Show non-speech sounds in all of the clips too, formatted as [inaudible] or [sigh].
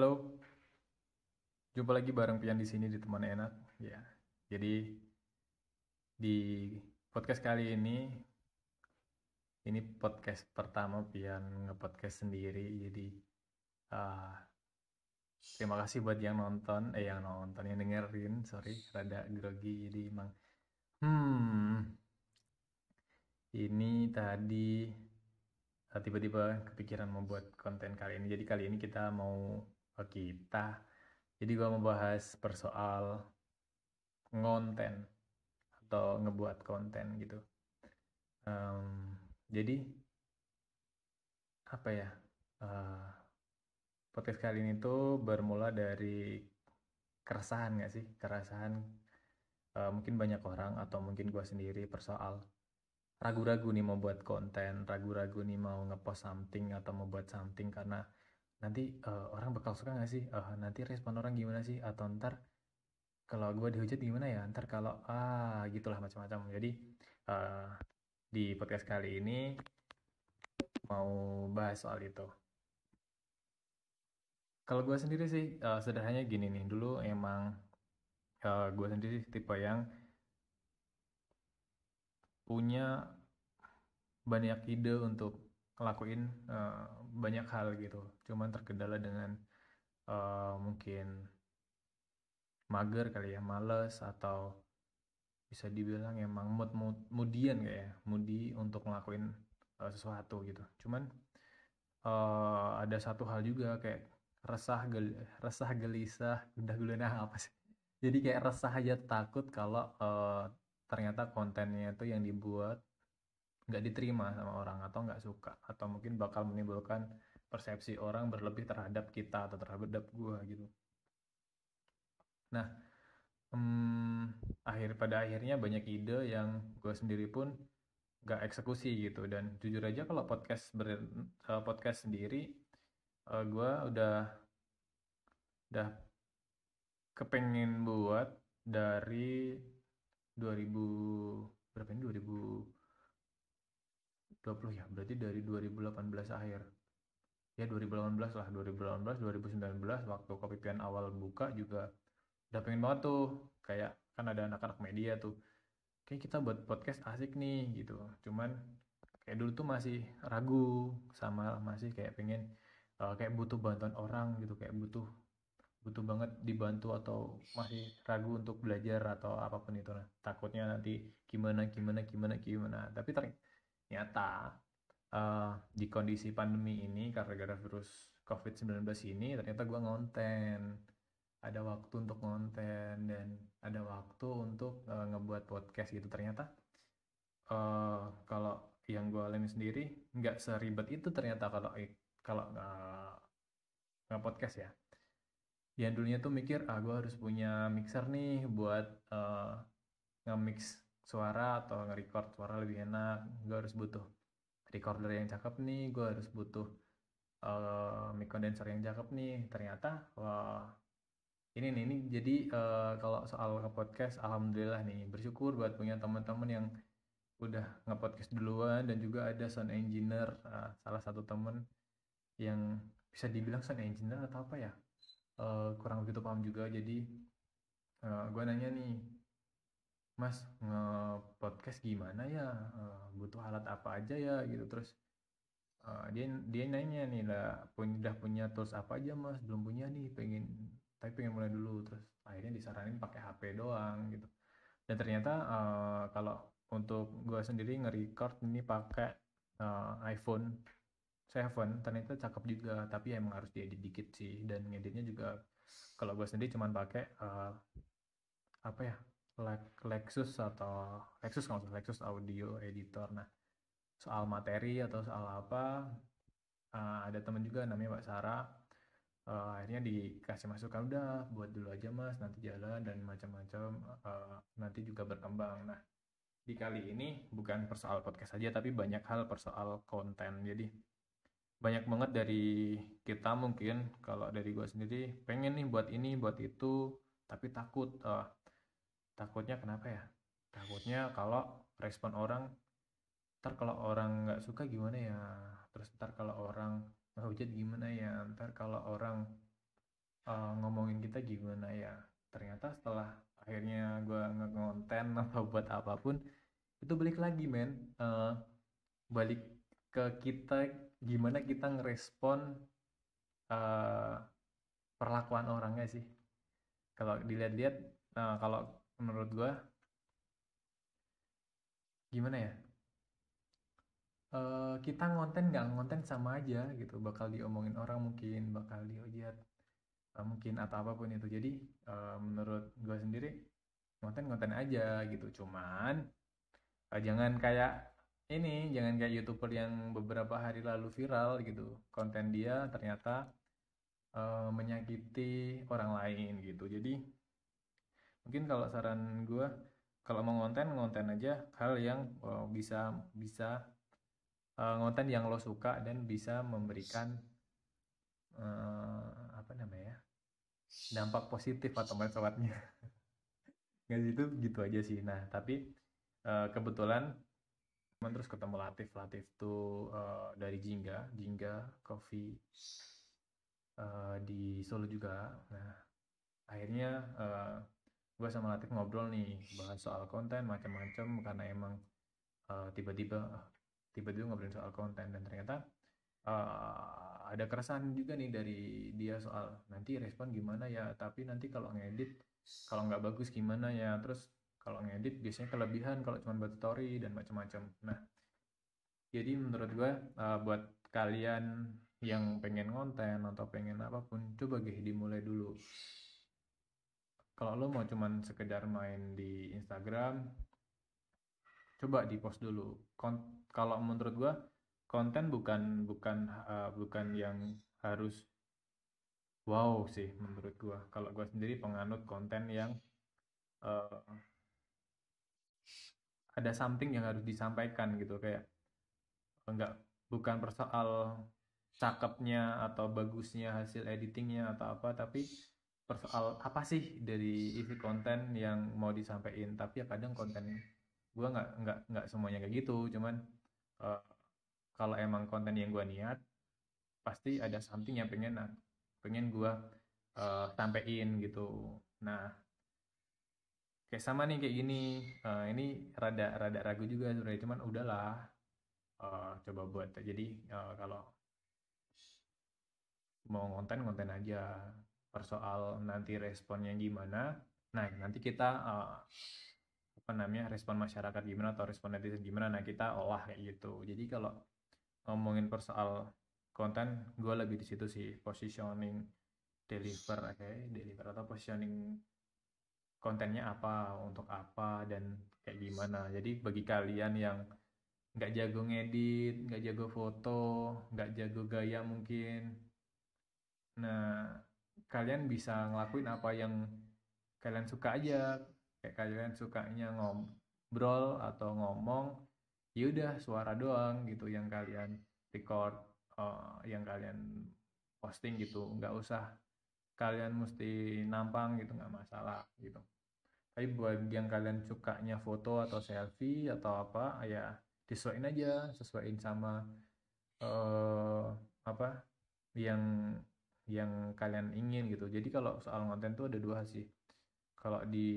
Halo, jumpa lagi bareng Pian di sini di teman enak. Ya, jadi di podcast kali ini, ini podcast pertama Pian ngepodcast sendiri. Jadi uh, terima kasih buat yang nonton, eh yang nonton, yang dengerin. Sorry, rada grogi. Jadi emang, hmm, ini tadi uh, tiba-tiba kepikiran membuat konten kali ini. Jadi kali ini kita mau uh, kita. Jadi gua mau bahas persoal ngonten atau ngebuat konten gitu. Um, jadi apa ya? Uh, podcast kali ini tuh bermula dari keresahan gak sih? Keresahan uh, mungkin banyak orang atau mungkin gua sendiri persoal ragu-ragu nih mau buat konten, ragu-ragu nih mau ngepost something atau mau buat something karena nanti uh, orang bakal suka gak sih? Uh, nanti respon orang gimana sih? Atau ntar kalau gue dihujat gimana ya? Ntar kalau ah gitulah macam-macam. Jadi uh, di podcast kali ini mau bahas soal itu. Kalau gue sendiri sih uh, sederhananya gini nih. Dulu emang uh, gue sendiri tipe yang punya banyak ide untuk ngelakuin uh, banyak hal gitu. Cuman terkendala dengan uh, mungkin mager kali ya, males atau bisa dibilang emang mood mood moodian kayak ya, moody untuk ngelakuin uh, sesuatu gitu. Cuman uh, ada satu hal juga kayak resah gel resah gelisah udah gulana [laughs] apa sih jadi kayak resah aja takut kalau uh, ternyata kontennya itu yang dibuat nggak diterima sama orang atau nggak suka atau mungkin bakal menimbulkan persepsi orang berlebih terhadap kita atau terhadap gue gitu. Nah, hmm, akhir pada akhirnya banyak ide yang gue sendiri pun nggak eksekusi gitu dan jujur aja kalau podcast ber podcast sendiri uh, eh, gue udah udah kepengen buat dari 2000 berapa ini 2020 ya berarti dari 2018 akhir. Ya 2018 lah 2018 2019 waktu kopi awal buka juga udah pengen banget tuh kayak kan ada anak-anak media tuh kayak kita buat podcast asik nih gitu. Cuman kayak dulu tuh masih ragu sama masih kayak pengen uh, kayak butuh bantuan orang gitu kayak butuh butuh banget dibantu atau masih ragu untuk belajar atau apa pun itu. Nah takutnya nanti gimana gimana gimana gimana. Tapi ternyata uh, di kondisi pandemi ini karena gara virus covid-19 ini ternyata gue ngonten. Ada waktu untuk ngonten dan ada waktu untuk uh, ngebuat podcast gitu. Ternyata uh, kalau yang gue alami sendiri nggak seribet itu ternyata kalau kalau uh, podcast ya. Yang dulunya tuh mikir ah gue harus punya mixer nih buat uh, nge-mix suara atau nge-record suara lebih enak. Gue harus butuh recorder yang cakep nih gue harus butuh uh, mic condenser yang cakep nih. Ternyata wah ini nih ini jadi uh, kalau soal podcast alhamdulillah nih bersyukur buat punya teman-teman yang udah nge-podcast duluan dan juga ada sound engineer uh, salah satu temen yang bisa dibilang sound engineer atau apa ya? Uh, kurang begitu paham juga. Jadi uh, gue nanya nih mas nge podcast gimana ya? Uh, butuh alat apa aja ya? Gitu terus uh, dia dia nanya nih lah udah punya tools apa aja mas? Belum punya nih pengen tapi pengen mulai dulu. Terus akhirnya disaranin pakai HP doang gitu. Dan ternyata uh, kalau untuk gue sendiri nge-record ini pakai uh, iPhone Seven ternyata cakep juga. Tapi emang harus diedit dikit sih. Dan ngeditnya juga kalau gue sendiri cuman pakai uh, apa ya Lexus atau Lexus usah Lexus Audio Editor. Nah soal materi atau soal apa uh, ada temen juga namanya Mbak Sarah. Uh, akhirnya dikasih masukan udah buat dulu aja mas nanti jalan dan macam-macam uh, nanti juga berkembang. Nah di kali ini bukan persoal podcast saja tapi banyak hal persoal konten. Jadi banyak banget dari kita mungkin kalau dari gue sendiri pengen nih buat ini buat itu tapi takut uh, takutnya kenapa ya? Takutnya kalau respon orang ntar kalau orang nggak suka gimana ya? Terus ntar kalau orang ngehujat gimana ya? Ntar kalau orang uh, ngomongin kita gimana ya? Ternyata setelah akhirnya gue ngonten atau [laughs] buat apa pun itu balik lagi men. Uh, balik ke kita gimana kita ngerespon uh, perlakuan orangnya sih. Kalau dilihat-lihat nah kalau menurut gue gimana ya? Uh, kita ngonten nggak ngonten sama aja gitu. Bakal diomongin orang mungkin bakal dihujat uh, mungkin atau apa pun itu. Jadi uh, menurut gue sendiri ngonten ngonten aja gitu. Cuman uh, jangan kayak ini jangan kayak youtuber yang beberapa hari lalu viral gitu. Konten dia ternyata uh, menyakiti orang lain gitu. Jadi mungkin kalau saran gue kalau mau ngonten ngonten aja hal yang uh, bisa bisa uh, ngonten yang lo suka dan bisa memberikan uh, apa namanya dampak positif atau manfaatnya. [laughs] Nggak gitu gitu aja sih. Nah tapi uh, kebetulan teman terus ketemu Latif. Latif tuh uh, dari Jingga Jingga Coffee uh, di Solo juga. Nah akhirnya uh, gue sama Latif ngobrol nih bahas soal konten macam-macam karena emang uh, tiba-tiba tiba-tiba ngobrolin soal konten. Dan ternyata uh, ada keresahan juga nih dari dia soal nanti respon gimana ya. Tapi nanti kalau ngedit kalau nggak bagus gimana ya. Terus kalau ngedit biasanya kelebihan kalau cuma buat story dan macam-macam nah jadi menurut gue uh, buat kalian yang pengen konten atau pengen apa pun coba gih dimulai dulu kalau lo mau cuman sekedar main di Instagram coba di post dulu. Kalau menurut gua konten bukan bukan uh, bukan yang harus wow sih menurut gua. Kalau gua sendiri penganut konten yang uh, ada something yang harus disampaikan gitu. Kayak enggak bukan persoal cakepnya atau bagusnya hasil editingnya atau apa tapi persoal apa sih dari isi konten yang mau disampaikan? Tapi ya kadang konten gue nggak nggak nggak semuanya kayak gitu. Cuman uh, kalau emang konten yang gue niat pasti ada something yang pengen pengen gue uh, sampein gitu. Nah kayak sama nih kayak gini. Uh, ini rada rada ragu juga sebenarnya. Cuman udahlah uh, coba buat. Jadi uh, kalau mau konten konten aja persoal nanti responnya gimana. Nah nanti kita uh, apa namanya respon masyarakat gimana atau respon netizen gimana. Nah kita olah kayak gitu. Jadi kalau ngomongin persoal konten gue lebih di situ sih. Positioning deliver oke okay? deliver atau positioning kontennya apa untuk apa dan kayak gimana. Jadi bagi kalian yang nggak jago ngedit nggak jago foto nggak jago gaya mungkin. Nah, kalian bisa ngelakuin apa yang kalian suka aja. Kayak kalian sukanya ngobrol atau ngomong, ya udah suara doang gitu yang kalian record, uh, yang kalian posting gitu. Nggak usah kalian mesti nampang gitu, nggak masalah gitu. Tapi buat yang kalian sukanya foto atau selfie atau apa, ya disesuaikan aja, sesuaiin sama uh, apa yang yang kalian ingin gitu. Jadi kalau soal konten tuh ada dua sih. Kalau di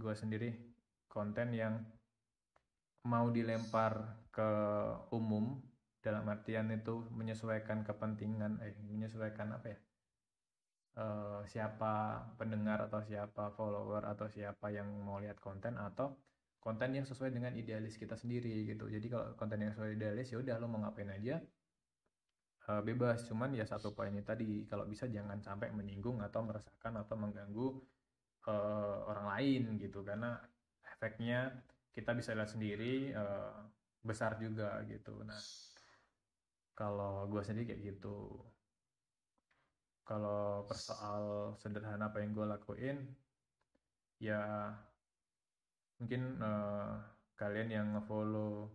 gua sendiri konten yang mau dilempar ke umum dalam artian itu menyesuaikan kepentingan eh menyesuaikan apa ya? Uh, siapa pendengar atau siapa follower atau siapa yang mau lihat konten atau konten yang sesuai dengan idealis kita sendiri gitu. Jadi kalau konten yang sesuai idealis ya udah lo mau ngapain aja uh, bebas. Cuman ya satu poinnya tadi. Kalau bisa jangan sampai menyinggung atau meresahkan atau mengganggu uh, orang lain gitu. Karena efeknya kita bisa lihat sendiri uh, besar juga gitu. Nah kalau gue sendiri kayak gitu. Kalau persoal sederhana apa yang gue lakuin ya mungkin uh, kalian yang ngefollow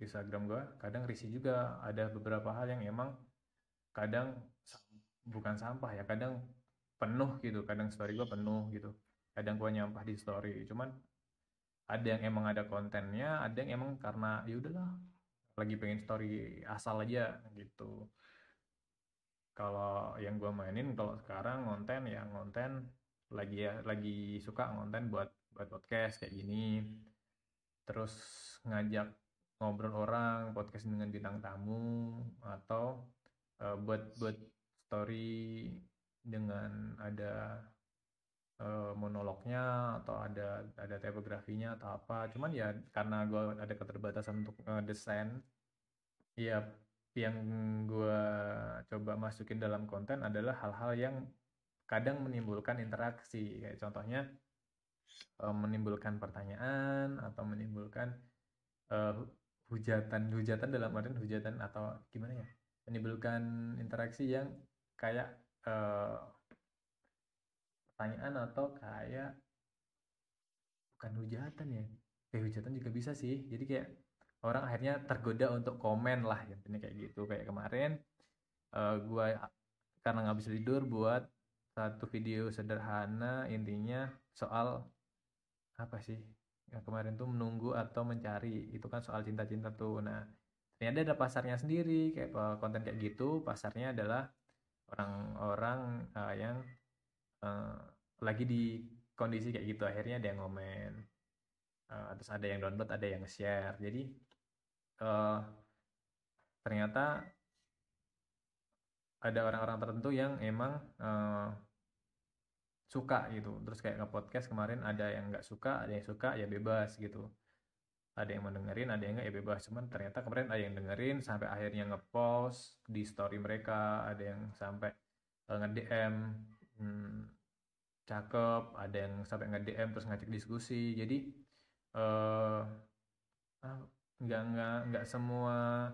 Instagram gue kadang risih juga. Ada beberapa hal yang emang kadang bukan sampah ya kadang penuh gitu. Kadang story gue penuh gitu. Kadang gue nyampah di story. Cuman ada yang emang ada kontennya ada yang emang karena ya udahlah lagi pengen story asal aja gitu. Kalau yang gue mainin kalau sekarang ngonten ya ngonten lagi ya lagi suka ngonten buat buat podcast kayak gini. Terus ngajak ngobrol orang podcast dengan bintang tamu atau uh, buat buat story dengan ada uh, monolognya atau ada ada tipografinya atau apa. Cuman ya karena gue ada keterbatasan untuk uh, desain ya yang gue coba masukin dalam konten adalah hal-hal yang kadang menimbulkan interaksi. Kayak contohnya menimbulkan pertanyaan atau menimbulkan uh, hujatan hujatan dalam artian hujatan atau gimana ya? Menimbulkan interaksi yang kayak uh, pertanyaan atau kayak bukan hujatan ya. Kayak hujatan juga bisa sih. Jadi kayak orang akhirnya tergoda untuk komen lah intinya kayak gitu. Kayak kemarin uh, gue karena nggak bisa tidur buat satu video sederhana intinya soal apa sih yang kemarin tuh menunggu atau mencari. Itu kan soal cinta-cinta tuh. Nah ternyata ada pasarnya sendiri kayak konten kayak gitu. Pasarnya adalah orang-orang uh, yang uh, lagi di kondisi kayak gitu. Akhirnya ada yang ngomen uh, terus ada yang download ada yang share jadi uh, ternyata ada orang-orang tertentu yang emang uh, suka gitu. Terus kayak nge-podcast kemarin ada yang nggak suka ada yang suka ya bebas gitu. Ada yang mendengarin ada yang nggak ya bebas. Cuman ternyata kemarin ada yang dengerin sampai akhirnya nge-post di story mereka. Ada yang sampai uh, nge-DM hmm, cakep. Ada yang sampai nge-DM terus ngajak diskusi. Jadi uh, nggak nggak nggak semua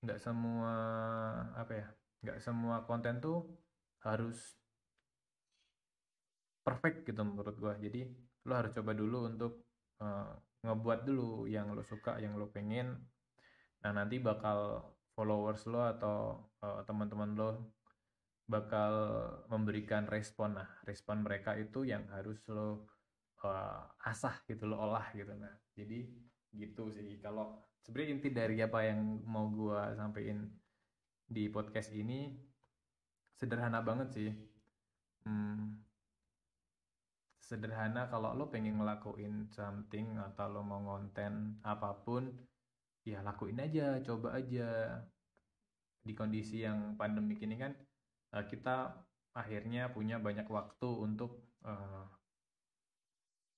nggak semua apa ya nggak semua konten tuh harus perfect gitu menurut gue jadi lo harus coba dulu untuk uh, ngebuat dulu yang lo suka yang lo pengen. Nah nanti bakal followers lo atau uh, teman-teman lo bakal memberikan respon. Nah respon mereka itu yang harus lo uh, asah gitu lo olah gitu. Nah jadi gitu sih. Kalau sebenarnya inti dari apa yang mau gue sampaikan di podcast ini sederhana banget sih. Hmm, sederhana kalau lo pengen ngelakuin something atau lo mau ngonten apa pun, ya lakuin aja, coba aja. Di kondisi yang pandemik ini kan eh, kita akhirnya punya banyak waktu untuk uh,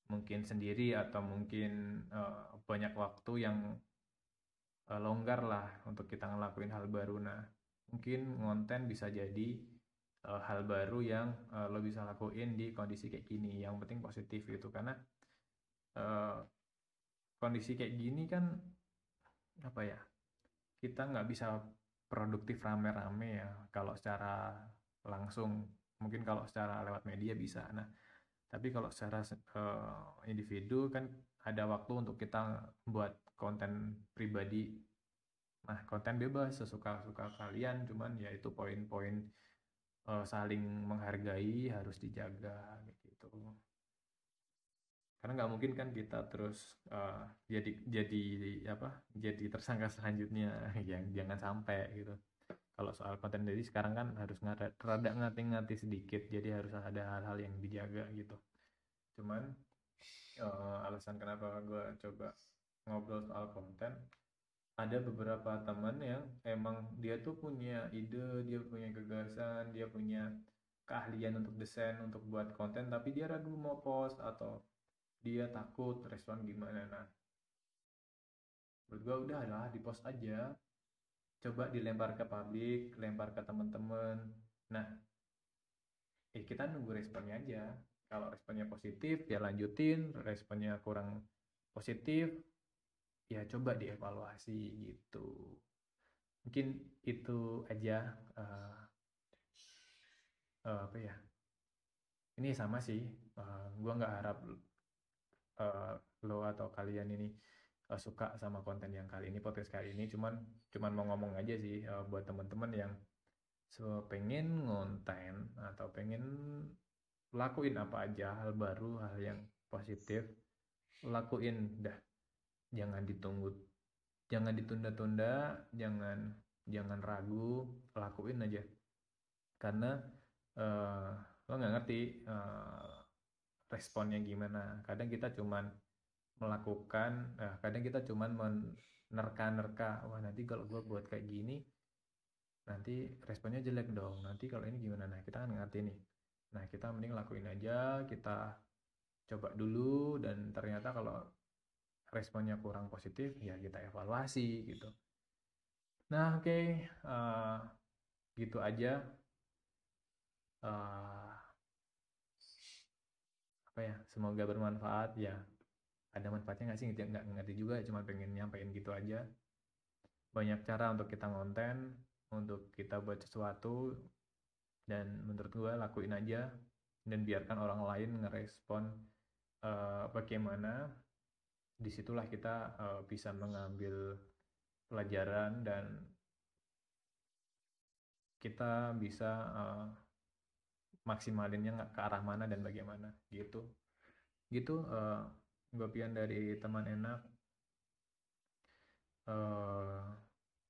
mungkin sendiri atau mungkin uh, banyak waktu yang uh, longgar lah untuk kita ngelakuin hal baru. Nah, mungkin ngonten bisa jadi uh, hal baru yang uh, lo bisa lakuin di kondisi kayak gini. Yang penting positif gitu. Karena uh, kondisi kayak gini kan apa ya kita nggak bisa produktif rame-rame ya. Kalau secara langsung mungkin kalau secara lewat media bisa. Nah tapi kalau secara uh, individu kan ada waktu untuk kita buat konten pribadi. Nah, konten bebas sesuka-suka kalian, cuman ya itu poin-poin uh, saling menghargai harus dijaga gitu. Karena nggak mungkin kan kita terus uh, jadi jadi apa? Jadi tersangka selanjutnya [laughs] yang jangan sampai gitu. Kalau soal konten jadi sekarang kan harus rada ngati-ngati sedikit, jadi harus ada hal-hal yang dijaga gitu. Cuman uh, alasan kenapa gue coba ngobrol soal konten ada beberapa teman yang emang dia tuh punya ide, dia punya gagasan, dia punya keahlian untuk desain, untuk buat konten, tapi dia ragu mau post atau dia takut respon gimana. Nah, menurut gue udah lah, di post aja. Coba dilempar ke publik, lempar ke teman-teman. Nah, eh kita nunggu responnya aja. Kalau responnya positif, ya lanjutin. Responnya kurang positif, ya coba dievaluasi gitu. Mungkin itu aja uh, uh, apa ya? Ini sama sih uh, eh, gue nggak harap uh, lo atau kalian ini uh, suka sama konten yang kali ini podcast kali ini. Cuman cuman mau ngomong aja sih uh, buat teman-teman yang so, pengen ngonten atau pengen lakuin apa aja hal baru hal yang positif lakuin dah jangan ditunggu jangan ditunda-tunda jangan jangan ragu lakuin aja. Karena uh, lo nggak ngerti uh, responnya gimana. Kadang kita cuman melakukan uh, kadang kita cuman menerka-nerka wah nanti kalau gue buat kayak gini nanti responnya jelek dong. Nanti kalau ini gimana? Nah kita kan ngerti nih. Nah kita mending lakuin aja kita coba dulu dan ternyata kalau responnya kurang positif ya kita evaluasi gitu. Nah oke okay. uh, gitu aja. Uh, apa ya semoga bermanfaat. Ya ada manfaatnya nggak sih? Nggak ngerti juga cuma pengen nyampein gitu aja. Banyak cara untuk kita ngonten untuk kita buat sesuatu dan menurut gue lakuin aja dan biarkan orang lain ngerespon uh, bagaimana di situlah kita uh, bisa mengambil pelajaran dan kita bisa uh, maksimalinnya ke arah mana dan bagaimana gitu. Gitu uh, gopian dari teman enak. Uh,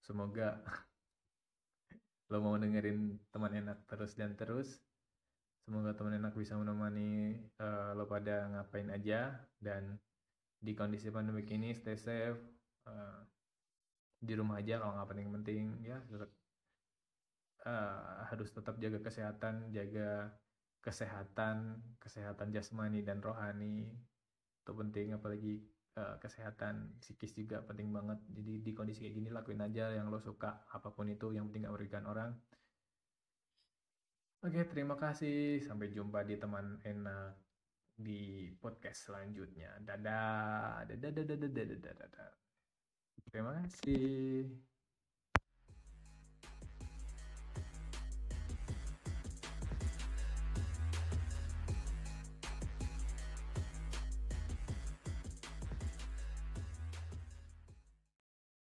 semoga [laughs] lo mau dengerin teman enak terus dan terus. Semoga teman enak bisa menemani uh, lo pada ngapain aja dan di kondisi pandemi ini stay safe uh, di rumah aja kalau nggak penting-penting ya uh, harus tetap jaga kesehatan, jaga kesehatan, kesehatan jasmani dan rohani itu penting apalagi uh, kesehatan psikis juga penting banget. Jadi di kondisi kayak gini lakuin aja yang lo suka, apa pun itu yang penting gak merugikan orang. Oke, terima kasih. Sampai jumpa di teman enak di podcast selanjutnya. Dadah. Dadah dadah dadah dadah dadah. Terima kasih.